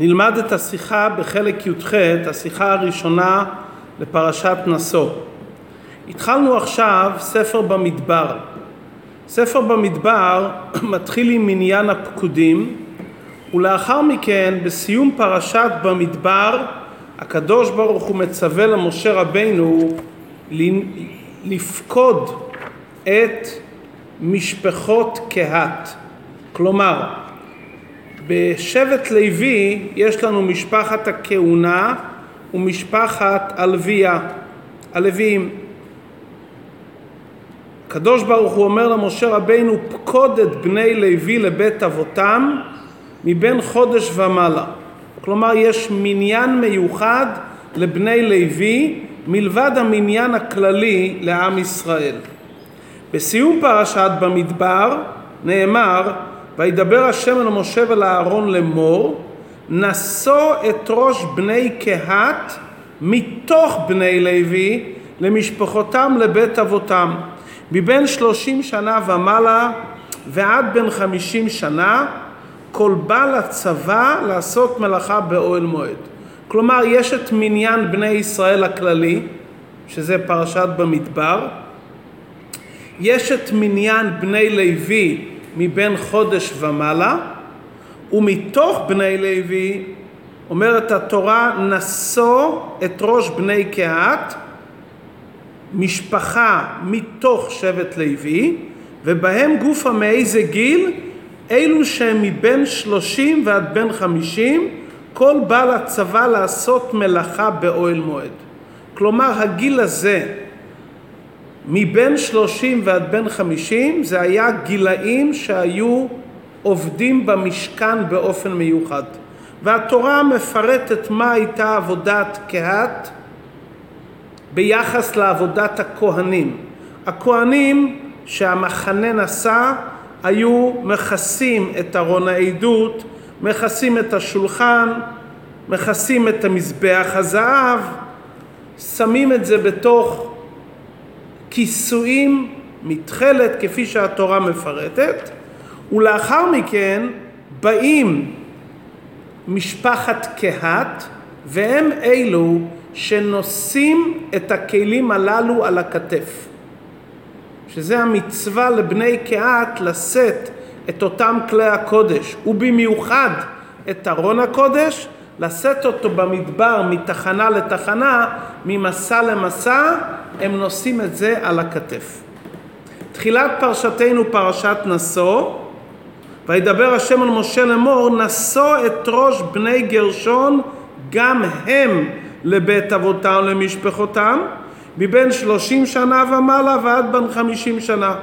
נלמד את השיחה בחלק י"ח, השיחה הראשונה לפרשת נשוא. התחלנו עכשיו ספר במדבר. ספר במדבר מתחיל עם מניין הפקודים, ולאחר מכן, בסיום פרשת במדבר, הקדוש ברוך הוא מצווה למשה רבינו לפקוד את משפחות קהת. כלומר, בשבט לוי יש לנו משפחת הכהונה ומשפחת הלוויה, הלוויים. הקדוש ברוך הוא אומר למשה רבינו פקוד את בני לוי לבית אבותם מבין חודש ומעלה. כלומר יש מניין מיוחד לבני לוי מלבד המניין הכללי לעם ישראל. בסיום פרשת במדבר נאמר וידבר השם אל משה ולאהרון לאמור נשוא את ראש בני קהת מתוך בני לוי למשפחותם לבית אבותם מבין שלושים שנה ומעלה ועד בן חמישים שנה כל בא לצבא לעשות מלאכה באוהל מועד. כלומר יש את מניין בני ישראל הכללי שזה פרשת במדבר יש את מניין בני לוי מבין חודש ומעלה, ומתוך בני לוי אומרת התורה נשוא את ראש בני קהת, משפחה מתוך שבט לוי, ובהם גופה מאיזה גיל? אלו שהם מבין שלושים ועד בין חמישים, כל בעל הצבא לעשות מלאכה באוהל מועד. כלומר הגיל הזה מבין שלושים ועד בין חמישים זה היה גילאים שהיו עובדים במשכן באופן מיוחד. והתורה מפרטת מה הייתה עבודת קהת ביחס לעבודת הכהנים. הכהנים שהמחנה נשא היו מכסים את ארון העדות, מכסים את השולחן, מכסים את המזבח הזהב, שמים את זה בתוך כיסויים מתכלת כפי שהתורה מפרטת ולאחר מכן באים משפחת קהת והם אלו שנושאים את הכלים הללו על הכתף. שזה המצווה לבני קהת לשאת את אותם כלי הקודש ובמיוחד את ארון הקודש לשאת אותו במדבר מתחנה לתחנה, ממסע למסע, הם נושאים את זה על הכתף. תחילת פרשתנו פרשת נשוא, וידבר השם על משה לאמור, נשוא את ראש בני גרשון גם הם לבית אבותם למשפחותם, מבין שלושים שנה ומעלה ועד בין חמישים שנה.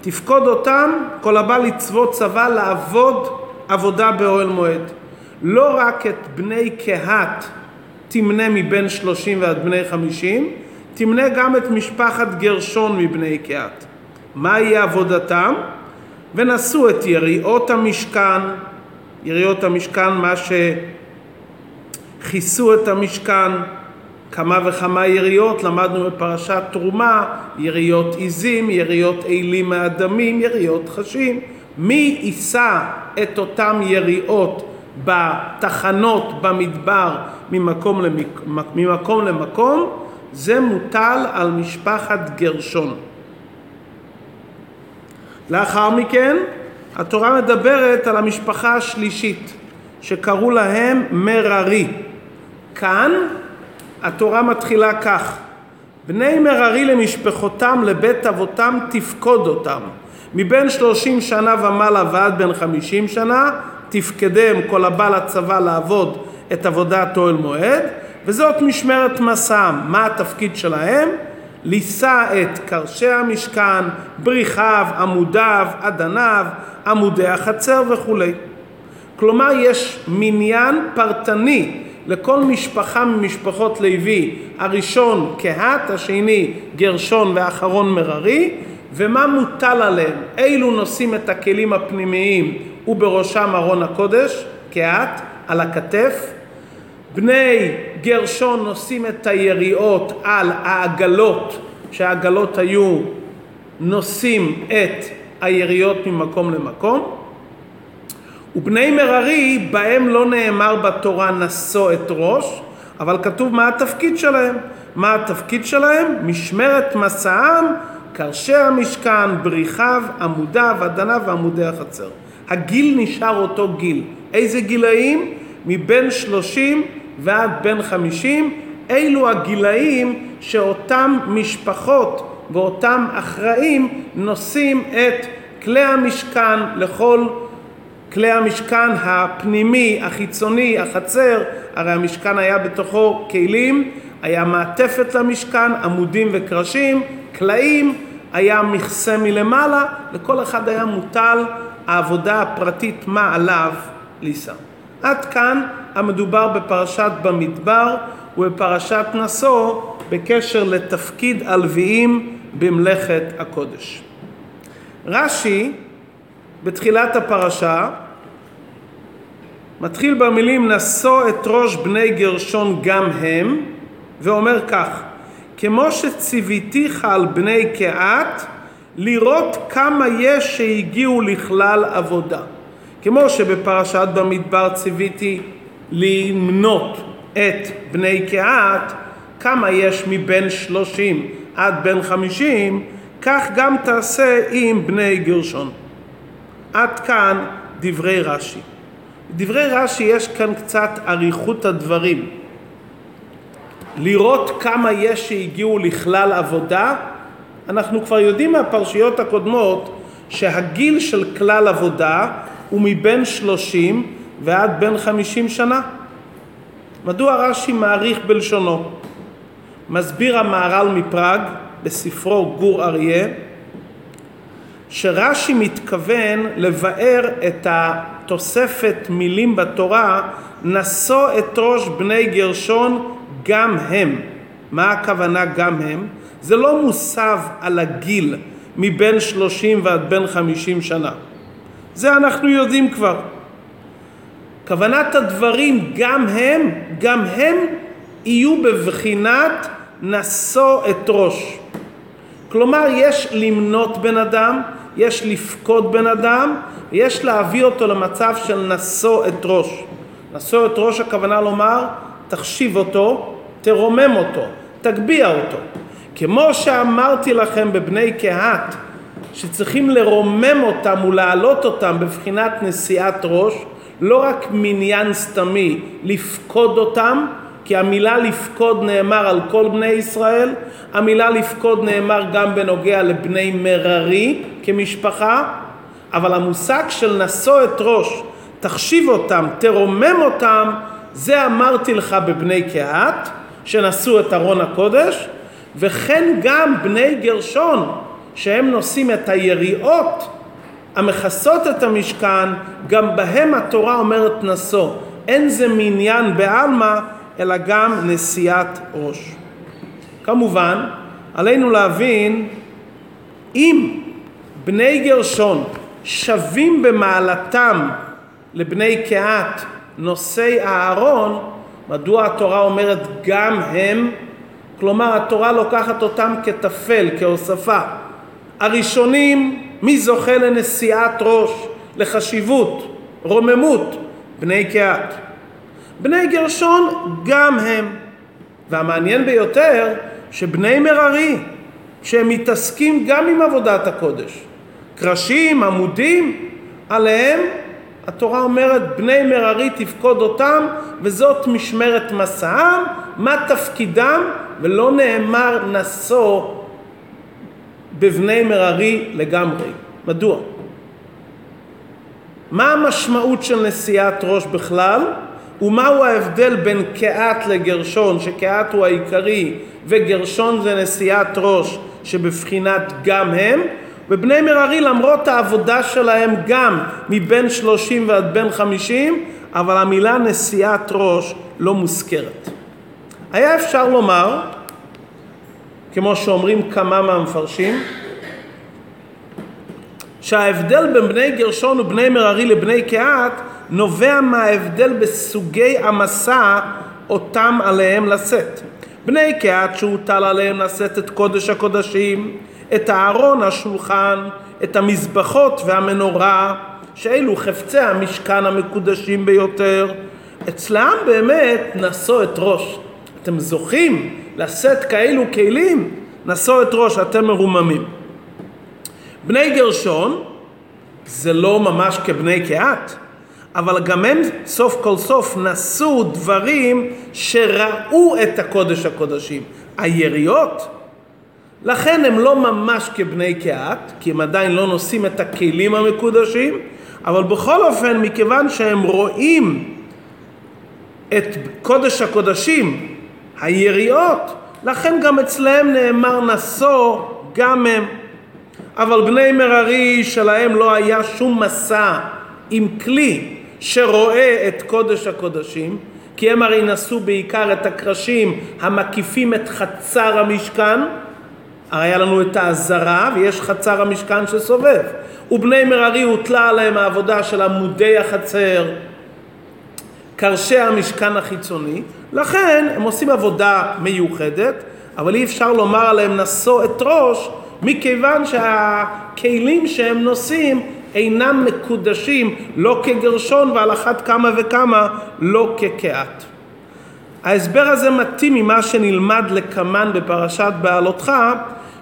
תפקוד אותם כל הבא לצוות צבא לעבוד עבודה באוהל מועד. לא רק את בני קהת תמנה מבין שלושים ועד בני חמישים, תמנה גם את משפחת גרשון מבני קהת. מהי עבודתם? ונשאו את יריעות המשכן, יריעות המשכן, מה שכיסו את המשכן, כמה וכמה יריות, למדנו בפרשת תרומה, יריות עיזים, יריות אילים מהדמים, יריות חשים. מי יישא את אותם יריעות בתחנות במדבר ממקום, למק... ממקום למקום, זה מוטל על משפחת גרשון. לאחר מכן התורה מדברת על המשפחה השלישית שקראו להם מררי. כאן התורה מתחילה כך: בני מררי למשפחותם לבית אבותם תפקוד אותם מבין שלושים שנה ומעלה ועד בין חמישים שנה תפקדם כל הבא לצבא לעבוד את עבודת אוהל מועד וזאת משמרת מסעם. מה התפקיד שלהם? לישא את קרשי המשכן, בריחיו, עמודיו, אדניו, עמודי החצר וכולי. כלומר יש מניין פרטני לכל משפחה ממשפחות לוי, הראשון קהת, השני גרשון והאחרון מררי, ומה מוטל עליהם, אילו נושאים את הכלים הפנימיים ובראשם ארון הקודש, קהת, על הכתף. בני גרשון נושאים את היריעות על העגלות, שהעגלות היו נושאים את היריעות ממקום למקום. ובני מררי, בהם לא נאמר בתורה נשוא את ראש, אבל כתוב מה התפקיד שלהם. מה התפקיד שלהם? משמרת מסעם, קרשי המשכן, בריחיו, עמודיו, אדניו ועמודי החצר. הגיל נשאר אותו גיל. איזה גילאים? מבין שלושים ועד בין חמישים. אלו הגילאים שאותם משפחות ואותם אחראים נושאים את כלי המשכן לכל כלי המשכן הפנימי, החיצוני, החצר, הרי המשכן היה בתוכו כלים, היה מעטפת למשכן, עמודים וקרשים, קלעים, היה מכסה מלמעלה, לכל אחד היה מוטל העבודה הפרטית מה עליו לישא. עד כאן המדובר בפרשת במדבר ובפרשת נשוא בקשר לתפקיד הלוויים במלאכת הקודש. רש"י בתחילת הפרשה מתחיל במילים נשוא את ראש בני גרשון גם הם ואומר כך כמו שציוויתיך על בני קהת לראות כמה יש שהגיעו לכלל עבודה כמו שבפרשת במדבר ציוויתי למנות את בני קהת כמה יש מבין שלושים עד בין חמישים כך גם תעשה עם בני גרשון עד כאן דברי רש"י. דברי רש"י יש כאן קצת אריכות הדברים. לראות כמה יש שהגיעו לכלל עבודה, אנחנו כבר יודעים מהפרשיות הקודמות שהגיל של כלל עבודה הוא מבין שלושים ועד בין חמישים שנה. מדוע רש"י מעריך בלשונו? מסביר המהר"ל מפראג בספרו גור אריה שרש"י מתכוון לבאר את התוספת מילים בתורה נשוא את ראש בני גרשון גם הם. מה הכוונה גם הם? זה לא מוסב על הגיל מבין שלושים ועד בין חמישים שנה. זה אנחנו יודעים כבר. כוונת הדברים גם הם, גם הם יהיו בבחינת נשוא את ראש. כלומר יש למנות בן אדם יש לפקוד בן אדם, יש להביא אותו למצב של נשוא את ראש. נשוא את ראש הכוונה לומר, תחשיב אותו, תרומם אותו, תגביה אותו. כמו שאמרתי לכם בבני קהת, שצריכים לרומם אותם ולהעלות אותם בבחינת נשיאת ראש, לא רק מניין סתמי, לפקוד אותם, כי המילה לפקוד נאמר על כל בני ישראל, המילה לפקוד נאמר גם בנוגע לבני מררי כמשפחה, אבל המושג של נשוא את ראש, תחשיב אותם, תרומם אותם, זה אמרתי לך בבני קהת, שנשאו את ארון הקודש, וכן גם בני גרשון, שהם נושאים את היריעות המכסות את המשכן, גם בהם התורה אומרת נשוא. אין זה מניין בעלמא, אלא גם נשיאת ראש. כמובן, עלינו להבין אם בני גרשון שווים במעלתם לבני קהת נושאי הארון, מדוע התורה אומרת גם הם? כלומר התורה לוקחת אותם כטפל, כהוספה. הראשונים, מי זוכה לנשיאת ראש, לחשיבות, רוממות? בני קהת. בני גרשון גם הם. והמעניין ביותר שבני מררי, שהם מתעסקים גם עם עבודת הקודש, קרשים, עמודים, עליהם התורה אומרת בני מררי תפקוד אותם וזאת משמרת מסעם, מה תפקידם ולא נאמר נשוא בבני מררי לגמרי. מדוע? מה המשמעות של נשיאת ראש בכלל? ומהו ההבדל בין קהת לגרשון, שקהת הוא העיקרי וגרשון זה נשיאת ראש שבבחינת גם הם, ובני מררי למרות העבודה שלהם גם מבין שלושים ועד בין חמישים, אבל המילה נשיאת ראש לא מוזכרת. היה אפשר לומר, כמו שאומרים כמה מהמפרשים, שההבדל בין בני גרשון ובני מררי לבני קהת נובע מההבדל בסוגי המסע אותם עליהם לשאת. בני קהת שהוטל עליהם לשאת את קודש הקודשים, את הארון, השולחן, את המזבחות והמנורה, שאלו חפצי המשכן המקודשים ביותר, אצלם באמת נשוא את ראש. אתם זוכים לשאת כאלו כלים? נשוא את ראש, אתם מרוממים. בני גרשון זה לא ממש כבני קהת, אבל גם הם סוף כל סוף נשאו דברים שראו את הקודש הקודשים. היריות, לכן הם לא ממש כבני קהת, כי הם עדיין לא נושאים את הכלים המקודשים, אבל בכל אופן, מכיוון שהם רואים את קודש הקודשים, היריות, לכן גם אצלהם נאמר נשוא גם הם. אבל בני מררי שלהם לא היה שום מסע עם כלי שרואה את קודש הקודשים, כי הם הרי נשאו בעיקר את הקרשים המקיפים את חצר המשכן, הרי היה לנו את העזרה ויש חצר המשכן שסובב. ובני מררי הוטלה עליהם העבודה של עמודי החצר, קרשי המשכן החיצוני, לכן הם עושים עבודה מיוחדת, אבל אי אפשר לומר עליהם נשוא את ראש, מכיוון שהכלים שהם נושאים אינם מקודשים לא כגרשון ועל אחת כמה וכמה לא כקהת. ההסבר הזה מתאים ממה שנלמד לקמן בפרשת בעלותך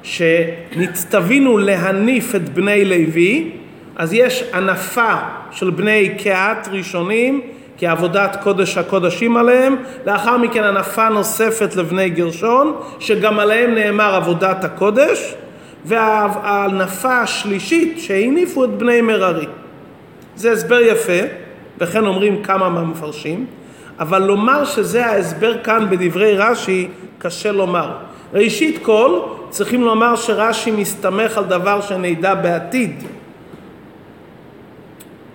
שנצטווינו להניף את בני לוי אז יש הנפה של בני קהת ראשונים כעבודת קודש הקודשים עליהם, לאחר מכן הנפה נוספת לבני גרשון, שגם עליהם נאמר עבודת הקודש, והנפה השלישית שהניפו את בני מררי. זה הסבר יפה, וכן אומרים כמה מהמפרשים, אבל לומר שזה ההסבר כאן בדברי רש"י, קשה לומר. ראשית כל, צריכים לומר שרש"י מסתמך על דבר שנדע בעתיד.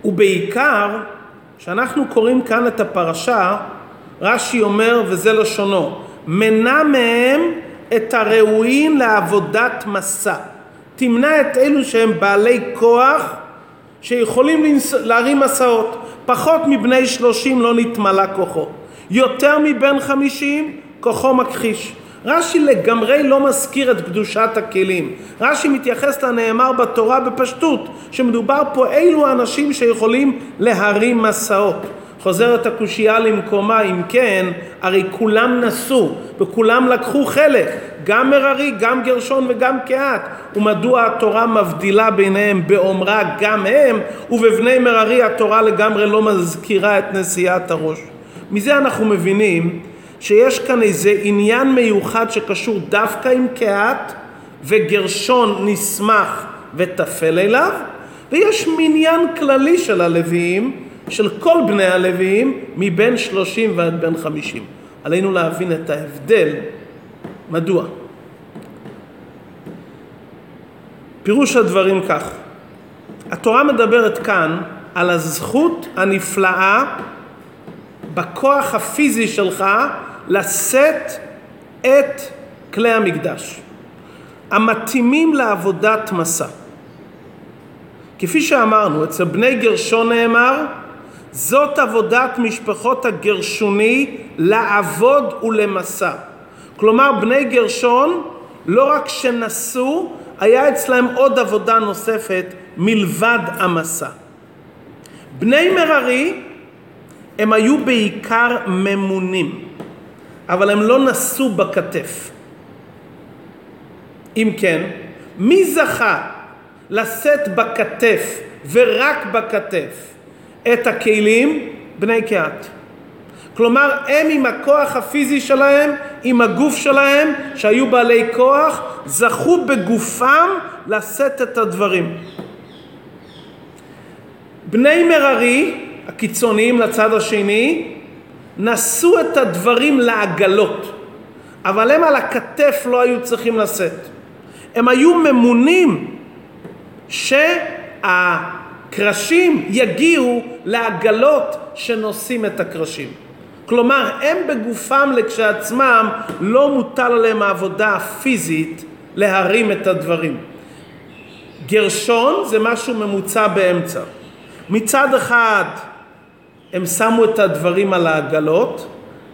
ובעיקר, כשאנחנו קוראים כאן את הפרשה, רש"י אומר, וזה לשונו, מנע מהם את הראויים לעבודת מסע. תמנע את אלו שהם בעלי כוח שיכולים להרים מסעות. פחות מבני שלושים לא נתמלא כוחו. יותר מבן חמישים כוחו מכחיש. רש"י לגמרי לא מזכיר את קדושת הכלים. רש"י מתייחס לנאמר בתורה בפשטות, שמדובר פה אילו האנשים שיכולים להרים מסעות. חוזרת הקושייה למקומה, אם כן, הרי כולם נסעו וכולם לקחו חלק, גם מררי, גם גרשון וגם קהת. ומדוע התורה מבדילה ביניהם באומרה גם הם, ובבני מררי התורה לגמרי לא מזכירה את נשיאת הראש. מזה אנחנו מבינים שיש כאן איזה עניין מיוחד שקשור דווקא עם קהת וגרשון נסמך וטפל אליו, ויש מניין כללי של הלוויים של כל בני הלוויים מבין שלושים ועד בין חמישים. עלינו להבין את ההבדל. מדוע? פירוש הדברים כך: התורה מדברת כאן על הזכות הנפלאה בכוח הפיזי שלך לשאת את כלי המקדש המתאימים לעבודת מסע. כפי שאמרנו, אצל בני גרשון נאמר זאת עבודת משפחות הגרשוני לעבוד ולמסע. כלומר בני גרשון לא רק שנסעו, היה אצלהם עוד עבודה נוספת מלבד המסע. בני מררי הם היו בעיקר ממונים, אבל הם לא נשאו בכתף. אם כן, מי זכה לשאת בכתף ורק בכתף את הכלים בני קהת. כלומר, הם עם הכוח הפיזי שלהם, עם הגוף שלהם, שהיו בעלי כוח, זכו בגופם לשאת את הדברים. בני מררי, הקיצוניים לצד השני, נשאו את הדברים לעגלות, אבל הם על הכתף לא היו צריכים לשאת. הם היו ממונים שה... קרשים יגיעו לעגלות שנושאים את הקרשים. כלומר, הם בגופם לכשעצמם לא מוטל עליהם העבודה הפיזית להרים את הדברים. גרשון זה משהו ממוצע באמצע. מצד אחד הם שמו את הדברים על העגלות,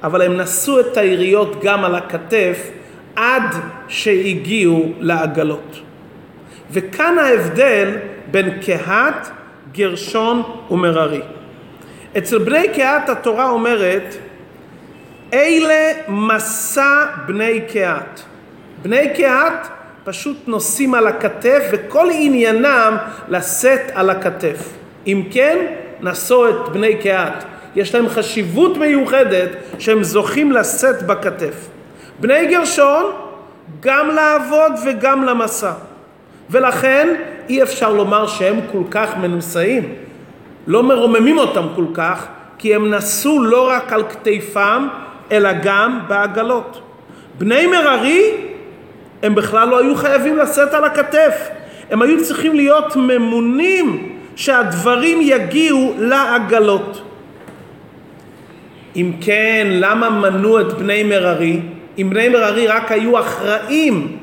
אבל הם נשאו את היריות גם על הכתף עד שהגיעו לעגלות. וכאן ההבדל בין קהת גרשון ומררי. אצל בני קהת התורה אומרת אלה מסע בני קהת. בני קהת פשוט נושאים על הכתף וכל עניינם לשאת על הכתף. אם כן, נשאו את בני קהת. יש להם חשיבות מיוחדת שהם זוכים לשאת בכתף. בני גרשון, גם לעבוד וגם למסע. ולכן אי אפשר לומר שהם כל כך מנוסעים. לא מרוממים אותם כל כך, כי הם נשאו לא רק על כתפם, אלא גם בעגלות. בני מררי, הם בכלל לא היו חייבים לשאת על הכתף. הם היו צריכים להיות ממונים שהדברים יגיעו לעגלות. אם כן, למה מנו את בני מררי? אם בני מררי רק היו אחראים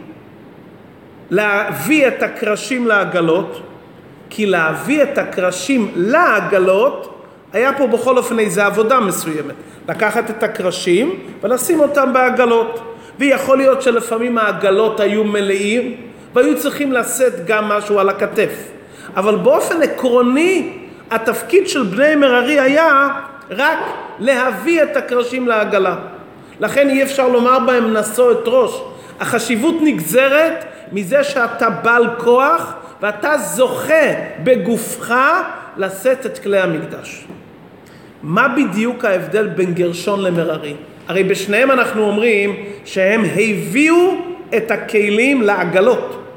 להביא את הקרשים לעגלות, כי להביא את הקרשים לעגלות היה פה בכל אופן איזו עבודה מסוימת. לקחת את הקרשים ולשים אותם בעגלות. ויכול להיות שלפעמים העגלות היו מלאים והיו צריכים לשאת גם משהו על הכתף. אבל באופן עקרוני התפקיד של בני מררי היה רק להביא את הקרשים לעגלה. לכן אי אפשר לומר בהם נשוא את ראש. החשיבות נגזרת מזה שאתה בעל כוח ואתה זוכה בגופך לשאת את כלי המקדש. מה בדיוק ההבדל בין גרשון למררי? הרי בשניהם אנחנו אומרים שהם הביאו את הכלים לעגלות.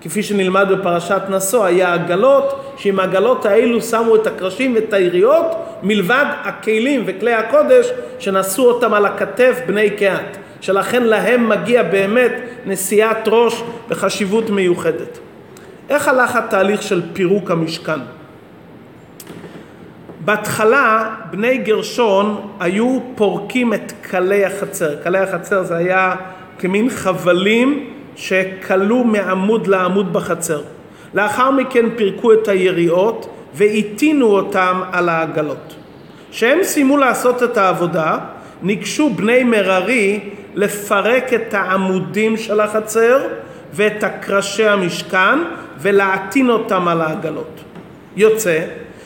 כפי שנלמד בפרשת נשוא, היה עגלות, שעם העגלות האלו שמו את הקרשים ואת היריות, מלבד הכלים וכלי הקודש שנשאו אותם על הכתף בני קהת, שלכן להם מגיע באמת נשיאת ראש וחשיבות מיוחדת. איך הלך התהליך של פירוק המשכן? בהתחלה בני גרשון היו פורקים את כלי החצר. כלי החצר זה היה כמין חבלים שכלו מעמוד לעמוד בחצר. לאחר מכן פירקו את היריעות והטעינו אותם על העגלות. כשהם סיימו לעשות את העבודה, ניגשו בני מררי לפרק את העמודים של החצר ואת הקרשי המשכן ולהטעין אותם על העגלות. יוצא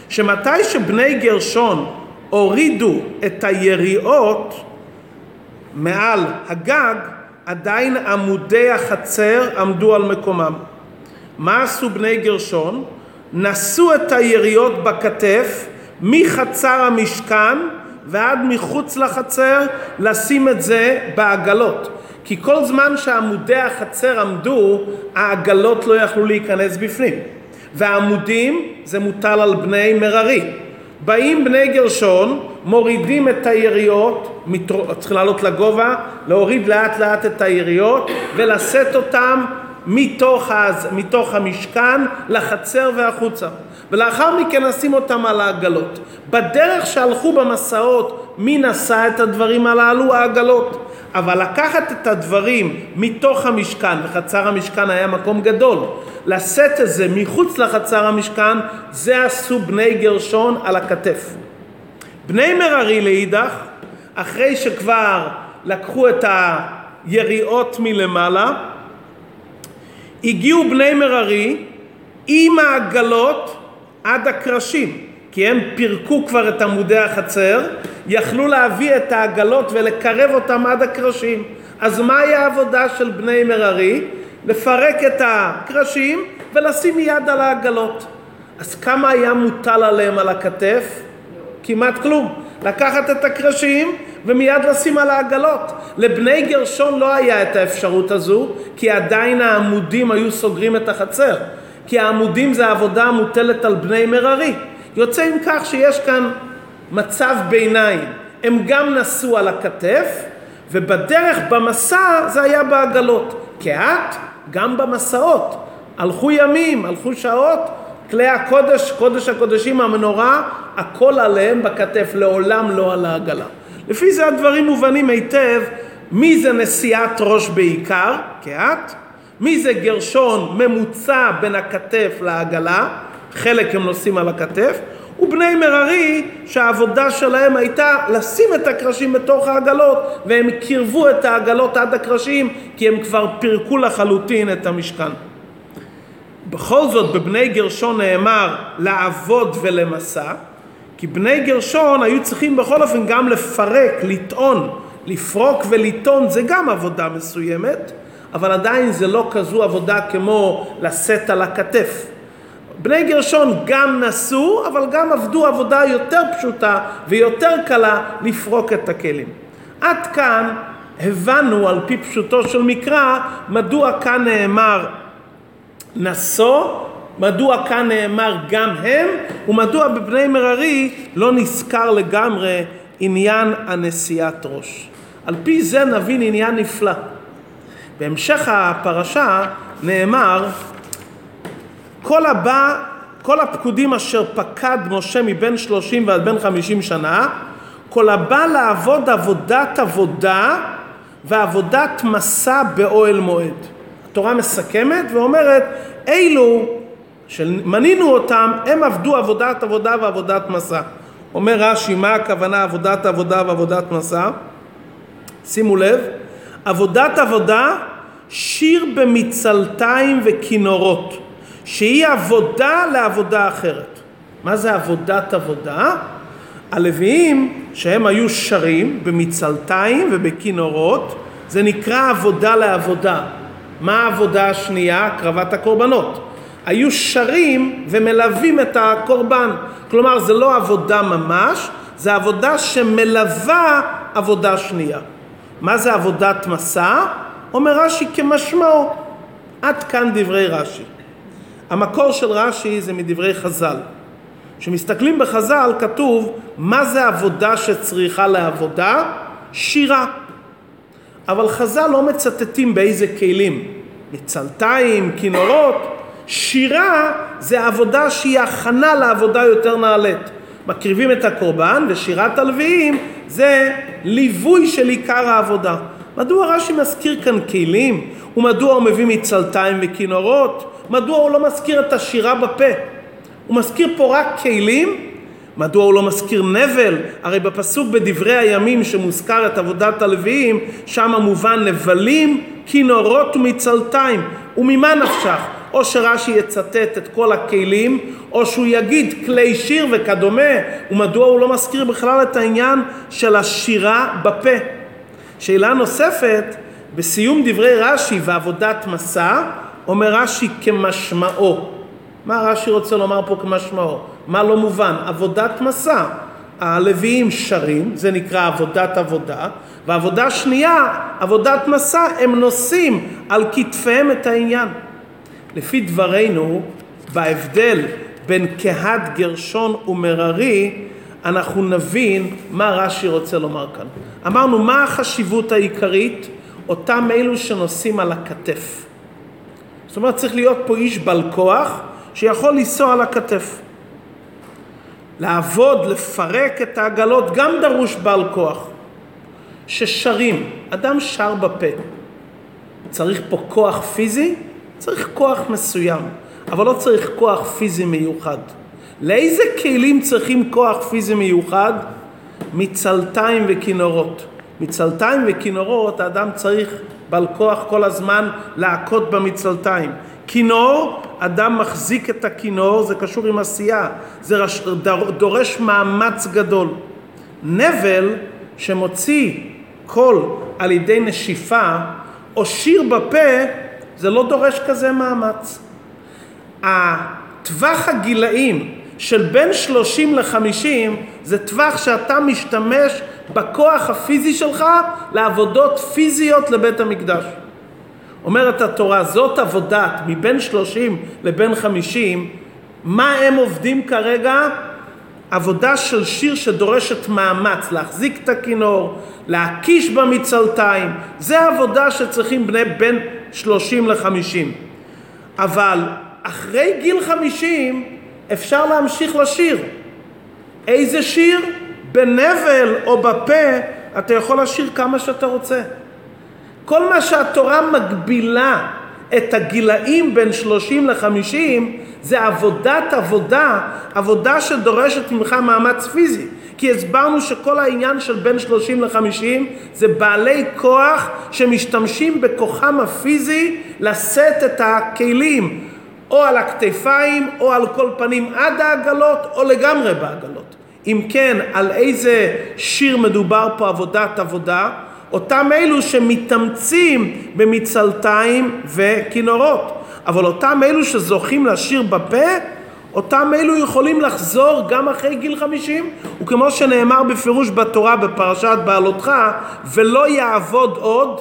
שמתי שבני גרשון הורידו את היריעות מעל הגג, עדיין עמודי החצר עמדו על מקומם. מה עשו בני גרשון? נשאו את היריעות בכתף מחצר המשכן ועד מחוץ לחצר לשים את זה בעגלות. כי כל זמן שעמודי החצר עמדו, העגלות לא יכלו להיכנס בפנים. והעמודים זה מוטל על בני מררי. באים בני גרשון, מורידים את היריות, צריכים לעלות לגובה, להוריד לאט לאט את היריות ולשאת אותם מתוך, הז, מתוך המשכן לחצר והחוצה. ולאחר מכן נשים אותם על העגלות. בדרך שהלכו במסעות, מי נשא את הדברים הללו? העגלות. אבל לקחת את הדברים מתוך המשכן, וחצר המשכן היה מקום גדול, לשאת את זה מחוץ לחצר המשכן, זה עשו בני גרשון על הכתף. בני מררי לאידך, אחרי שכבר לקחו את היריעות מלמעלה, הגיעו בני מררי עם העגלות עד הקרשים, כי הם פירקו כבר את עמודי החצר, יכלו להביא את העגלות ולקרב אותם עד הקרשים. אז מהי העבודה של בני מררי? לפרק את הקרשים ולשים יד על העגלות. אז כמה היה מוטל עליהם על הכתף? כמעט כלום. לקחת את הקרשים ומיד לשים על העגלות. לבני גרשון לא היה את האפשרות הזו, כי עדיין העמודים היו סוגרים את החצר. כי העמודים זה עבודה המוטלת על בני מררי. יוצא עם כך שיש כאן מצב ביניים. הם גם נסעו על הכתף, ובדרך במסע זה היה בעגלות. כעת, גם במסעות. הלכו ימים, הלכו שעות, כלי הקודש, קודש הקודשים, המנורה, הכל עליהם בכתף, לעולם לא על העגלה. לפי זה הדברים מובנים היטב, מי זה נשיאת ראש בעיקר, כעת, מי זה גרשון ממוצע בין הכתף לעגלה, חלק הם נושאים על הכתף, ובני מררי שהעבודה שלהם הייתה לשים את הקרשים בתוך העגלות והם קירבו את העגלות עד הקרשים כי הם כבר פירקו לחלוטין את המשכן. בכל זאת בבני גרשון נאמר לעבוד ולמסע, כי בני גרשון היו צריכים בכל אופן גם לפרק, לטעון, לפרוק ולטעון זה גם עבודה מסוימת, אבל עדיין זה לא כזו עבודה כמו לשאת על הכתף. בני גרשון גם נסעו, אבל גם עבדו עבודה יותר פשוטה ויותר קלה לפרוק את הכלים. עד כאן הבנו על פי פשוטו של מקרא מדוע כאן נאמר נשוא, מדוע כאן נאמר גם הם, ומדוע בבני מררי לא נזכר לגמרי עניין הנשיאת ראש. על פי זה נבין עניין נפלא. בהמשך הפרשה נאמר כל הבא, כל הפקודים אשר פקד משה מבין שלושים ועד בין חמישים שנה, כל הבא לעבוד עבודת עבודה ועבודת מסע באוהל מועד. התורה מסכמת ואומרת, אילו שמנינו אותם, הם עבדו עבודת עבודה ועבודת מסע. אומר רש"י, מה הכוונה עבודת עבודה ועבודת מסע? שימו לב, עבודת עבודה, שיר במצלתיים וכינורות. שהיא עבודה לעבודה אחרת. מה זה עבודת עבודה? הלוויים שהם היו שרים במצלתיים ובכינורות זה נקרא עבודה לעבודה. מה העבודה השנייה? הקרבת הקורבנות. היו שרים ומלווים את הקורבן. כלומר זה לא עבודה ממש, זה עבודה שמלווה עבודה שנייה. מה זה עבודת מסע? אומר רש"י כמשמעו. עד כאן דברי רש"י. המקור של רש"י זה מדברי חז"ל. כשמסתכלים בחז"ל כתוב מה זה עבודה שצריכה לעבודה? שירה. אבל חז"ל לא מצטטים באיזה כלים, מצלתיים, כינורות. שירה זה עבודה שהיא הכנה לעבודה יותר נעלית. מקריבים את הקורבן ושירת הלוויים זה ליווי של עיקר העבודה. מדוע רש"י מזכיר כאן כלים? ומדוע הוא מביא מצלתיים וכינורות? מדוע הוא לא מזכיר את השירה בפה? הוא מזכיר פה רק כלים? מדוע הוא לא מזכיר נבל? הרי בפסוק בדברי הימים שמוזכר את עבודת הלוויים, שם מובן נבלים, כינורות ומצלתיים. וממה נפשך? או שרש"י יצטט את כל הכלים, או שהוא יגיד כלי שיר וכדומה, ומדוע הוא לא מזכיר בכלל את העניין של השירה בפה. שאלה נוספת, בסיום דברי רש"י ועבודת מסע, אומר רש"י כמשמעו. מה רש"י רוצה לומר פה כמשמעו? מה לא מובן? עבודת מסע. הלוויים שרים, זה נקרא עבודת עבודה, ועבודה שנייה, עבודת מסע, הם נושאים על כתפיהם את העניין. לפי דברינו, בהבדל בין קהת גרשון ומררי, אנחנו נבין מה רש"י רוצה לומר כאן. אמרנו, מה החשיבות העיקרית? אותם אלו שנושאים על הכתף. זאת אומרת, צריך להיות פה איש בעל כוח שיכול לנסוע על הכתף. לעבוד, לפרק את העגלות, גם דרוש בעל כוח. ששרים, אדם שר בפה. צריך פה כוח פיזי? צריך כוח מסוים, אבל לא צריך כוח פיזי מיוחד. לאיזה כלים צריכים כוח פיזי מיוחד? מצלתיים וכינורות. מצלתיים וכינורות האדם צריך בעל כוח כל הזמן להכות במצלתיים. כינור, אדם מחזיק את הכינור, זה קשור עם עשייה, זה דורש מאמץ גדול. נבל שמוציא קול על ידי נשיפה או שיר בפה, זה לא דורש כזה מאמץ. הטווח הגילאים של בין 30 ל-50 זה טווח שאתה משתמש בכוח הפיזי שלך לעבודות פיזיות לבית המקדש. אומרת התורה, זאת עבודת מבין 30 לבין 50, מה הם עובדים כרגע? עבודה של שיר שדורשת מאמץ, להחזיק את הכינור, להקיש במצלתיים, זה עבודה שצריכים בני בין 30 ל-50. אבל אחרי גיל 50 אפשר להמשיך לשיר. איזה שיר? בנבל או בפה אתה יכול לשיר כמה שאתה רוצה. כל מה שהתורה מגבילה את הגילאים בין 30 ל-50 זה עבודת עבודה, עבודה שדורשת ממך מאמץ פיזי. כי הסברנו שכל העניין של בין 30 ל-50 זה בעלי כוח שמשתמשים בכוחם הפיזי לשאת את הכלים. או על הכתפיים, או על כל פנים עד העגלות, או לגמרי בעגלות. אם כן, על איזה שיר מדובר פה עבודת עבודה? אותם אלו שמתאמצים במצלתיים וכינורות. אבל אותם אלו שזוכים לשיר בפה, אותם אלו יכולים לחזור גם אחרי גיל חמישים, וכמו שנאמר בפירוש בתורה בפרשת בעלותך, ולא יעבוד עוד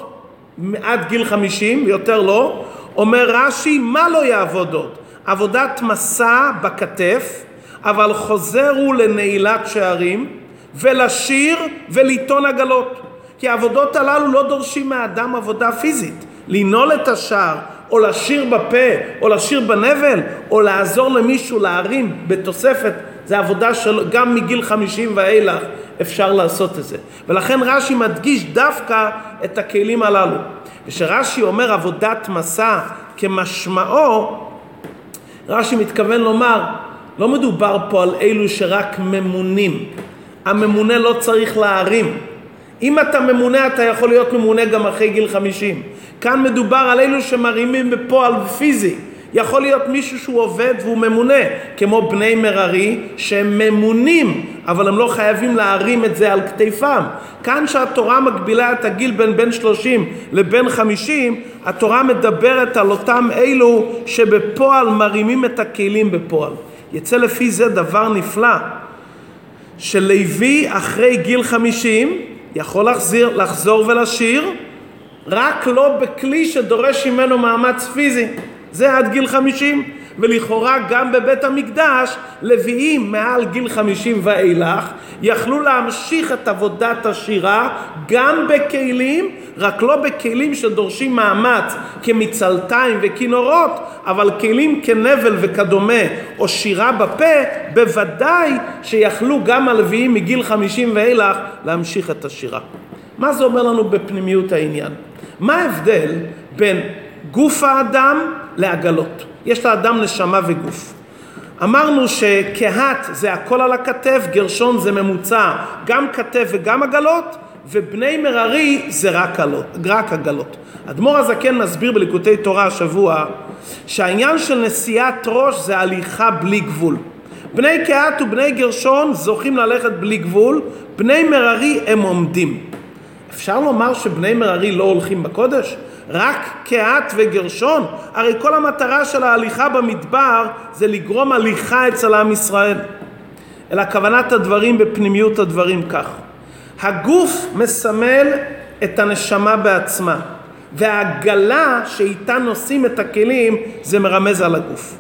עד גיל חמישים, יותר לא, אומר רש"י, מה לא יעבוד עוד? עבודת מסע בכתף, אבל חוזר הוא לנעילת שערים, ולשיר ולטעון עגלות. כי העבודות הללו לא דורשים מהאדם עבודה פיזית. לנעול את השער, או לשיר בפה, או לשיר בנבל, או לעזור למישהו להרים בתוספת, זה עבודה של גם מגיל חמישים ואילך אפשר לעשות את זה. ולכן רש"י מדגיש דווקא את הכלים הללו. וכשרש"י אומר עבודת מסע כמשמעו, רש"י מתכוון לומר, לא מדובר פה על אלו שרק ממונים. הממונה לא צריך להרים. אם אתה ממונה, אתה יכול להיות ממונה גם אחרי גיל חמישים. כאן מדובר על אלו שמרימים בפועל פיזי. יכול להיות מישהו שהוא עובד והוא ממונה, כמו בני מררי, שהם ממונים, אבל הם לא חייבים להרים את זה על כתפם. כאן שהתורה מגבילה את הגיל בין בין 30 לבין 50, התורה מדברת על אותם אלו שבפועל מרימים את הכלים בפועל. יצא לפי זה דבר נפלא, שלוי אחרי גיל 50 יכול לחזיר, לחזור ולשיר, רק לא בכלי שדורש ממנו מאמץ פיזי. זה עד גיל חמישים, ולכאורה גם בבית המקדש לוויים מעל גיל חמישים ואילך יכלו להמשיך את עבודת השירה גם בכלים, רק לא בכלים שדורשים מאמץ כמצלתיים וכינורות, אבל כלים כנבל וכדומה או שירה בפה, בוודאי שיכלו גם הלוויים מגיל חמישים ואילך להמשיך את השירה. מה זה אומר לנו בפנימיות העניין? מה ההבדל בין גוף האדם לעגלות. יש לאדם נשמה וגוף. אמרנו שקהת זה הכל על הכתף, גרשון זה ממוצע, גם כתף וגם עגלות, ובני מררי זה רק, עלות, רק עגלות. אדמו"ר הזקן מסביר בליקוטי תורה השבוע שהעניין של נשיאת ראש זה הליכה בלי גבול. בני קהת ובני גרשון זוכים ללכת בלי גבול, בני מררי הם עומדים. אפשר לומר שבני מררי לא הולכים בקודש? רק קהת וגרשון? הרי כל המטרה של ההליכה במדבר זה לגרום הליכה אצל עם ישראל. אלא כוונת הדברים בפנימיות הדברים כך. הגוף מסמל את הנשמה בעצמה, והעגלה שאיתה נושאים את הכלים זה מרמז על הגוף.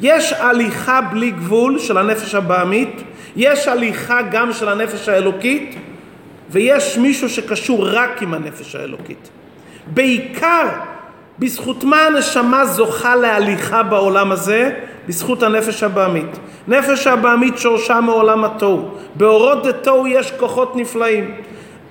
יש הליכה בלי גבול של הנפש הבעמית, יש הליכה גם של הנפש האלוקית, ויש מישהו שקשור רק עם הנפש האלוקית. בעיקר בזכות מה הנשמה זוכה להליכה בעולם הזה? בזכות הנפש הבעמית. נפש הבעמית שורשה מעולם התוהו. באורות דתוהו יש כוחות נפלאים.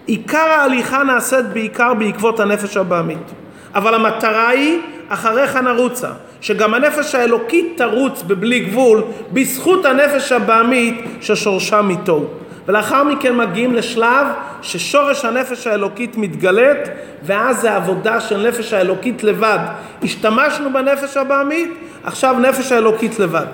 עיקר ההליכה נעשית בעיקר בעקבות הנפש הבעמית. אבל המטרה היא, אחריך נרוצה. שגם הנפש האלוקית תרוץ בבלי גבול בזכות הנפש הבעמית ששורשה מתוהו. ולאחר מכן מגיעים לשלב ששורש הנפש האלוקית מתגלית ואז זה עבודה של נפש האלוקית לבד. השתמשנו בנפש הבעמית, עכשיו נפש האלוקית לבד.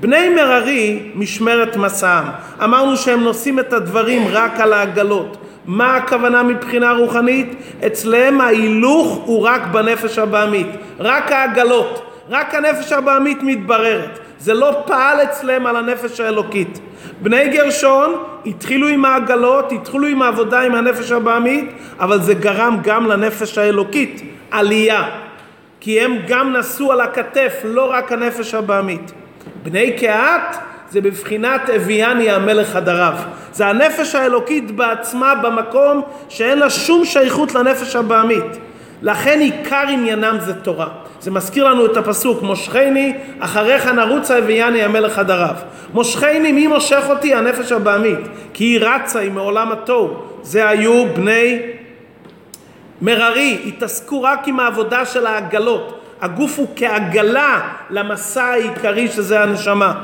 בני מררי משמרת מסעם. אמרנו שהם נושאים את הדברים רק על העגלות. מה הכוונה מבחינה רוחנית? אצלם ההילוך הוא רק בנפש הבעמית. רק העגלות. רק הנפש הבעמית מתבררת. זה לא פעל אצלם על הנפש האלוקית. בני גרשון התחילו עם העגלות, התחילו עם העבודה עם הנפש הבעמית, אבל זה גרם גם לנפש האלוקית עלייה. כי הם גם נשאו על הכתף, לא רק הנפש הבעמית. בני קהת זה בבחינת אביאני המלך חדריו. זה הנפש האלוקית בעצמה במקום שאין לה שום שייכות לנפש הבעמית. לכן עיקר עניינם זה תורה. זה מזכיר לנו את הפסוק, מושכני אחריך נרוצה הביאני המלך חדריו. מושכני, מי מושך אותי? הנפש הבעמית. כי היא רצה, היא מעולם התוהו. זה היו בני מררי, התעסקו רק עם העבודה של העגלות. הגוף הוא כעגלה למסע העיקרי שזה הנשמה.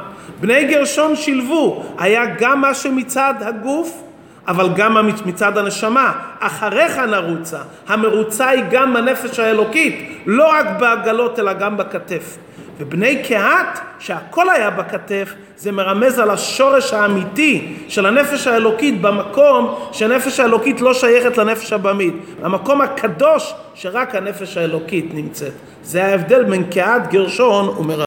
בני גרשון שילבו, היה גם מה שמצד הגוף אבל גם מצד הנשמה, אחריך נרוצה, המרוצה היא גם בנפש האלוקית, לא רק בעגלות אלא גם בכתף. ובני קהת, שהכל היה בכתף, זה מרמז על השורש האמיתי של הנפש האלוקית במקום שהנפש האלוקית לא שייכת לנפש הבמית. המקום הקדוש שרק הנפש האלוקית נמצאת. זה ההבדל בין קהת גרשון ומרמז.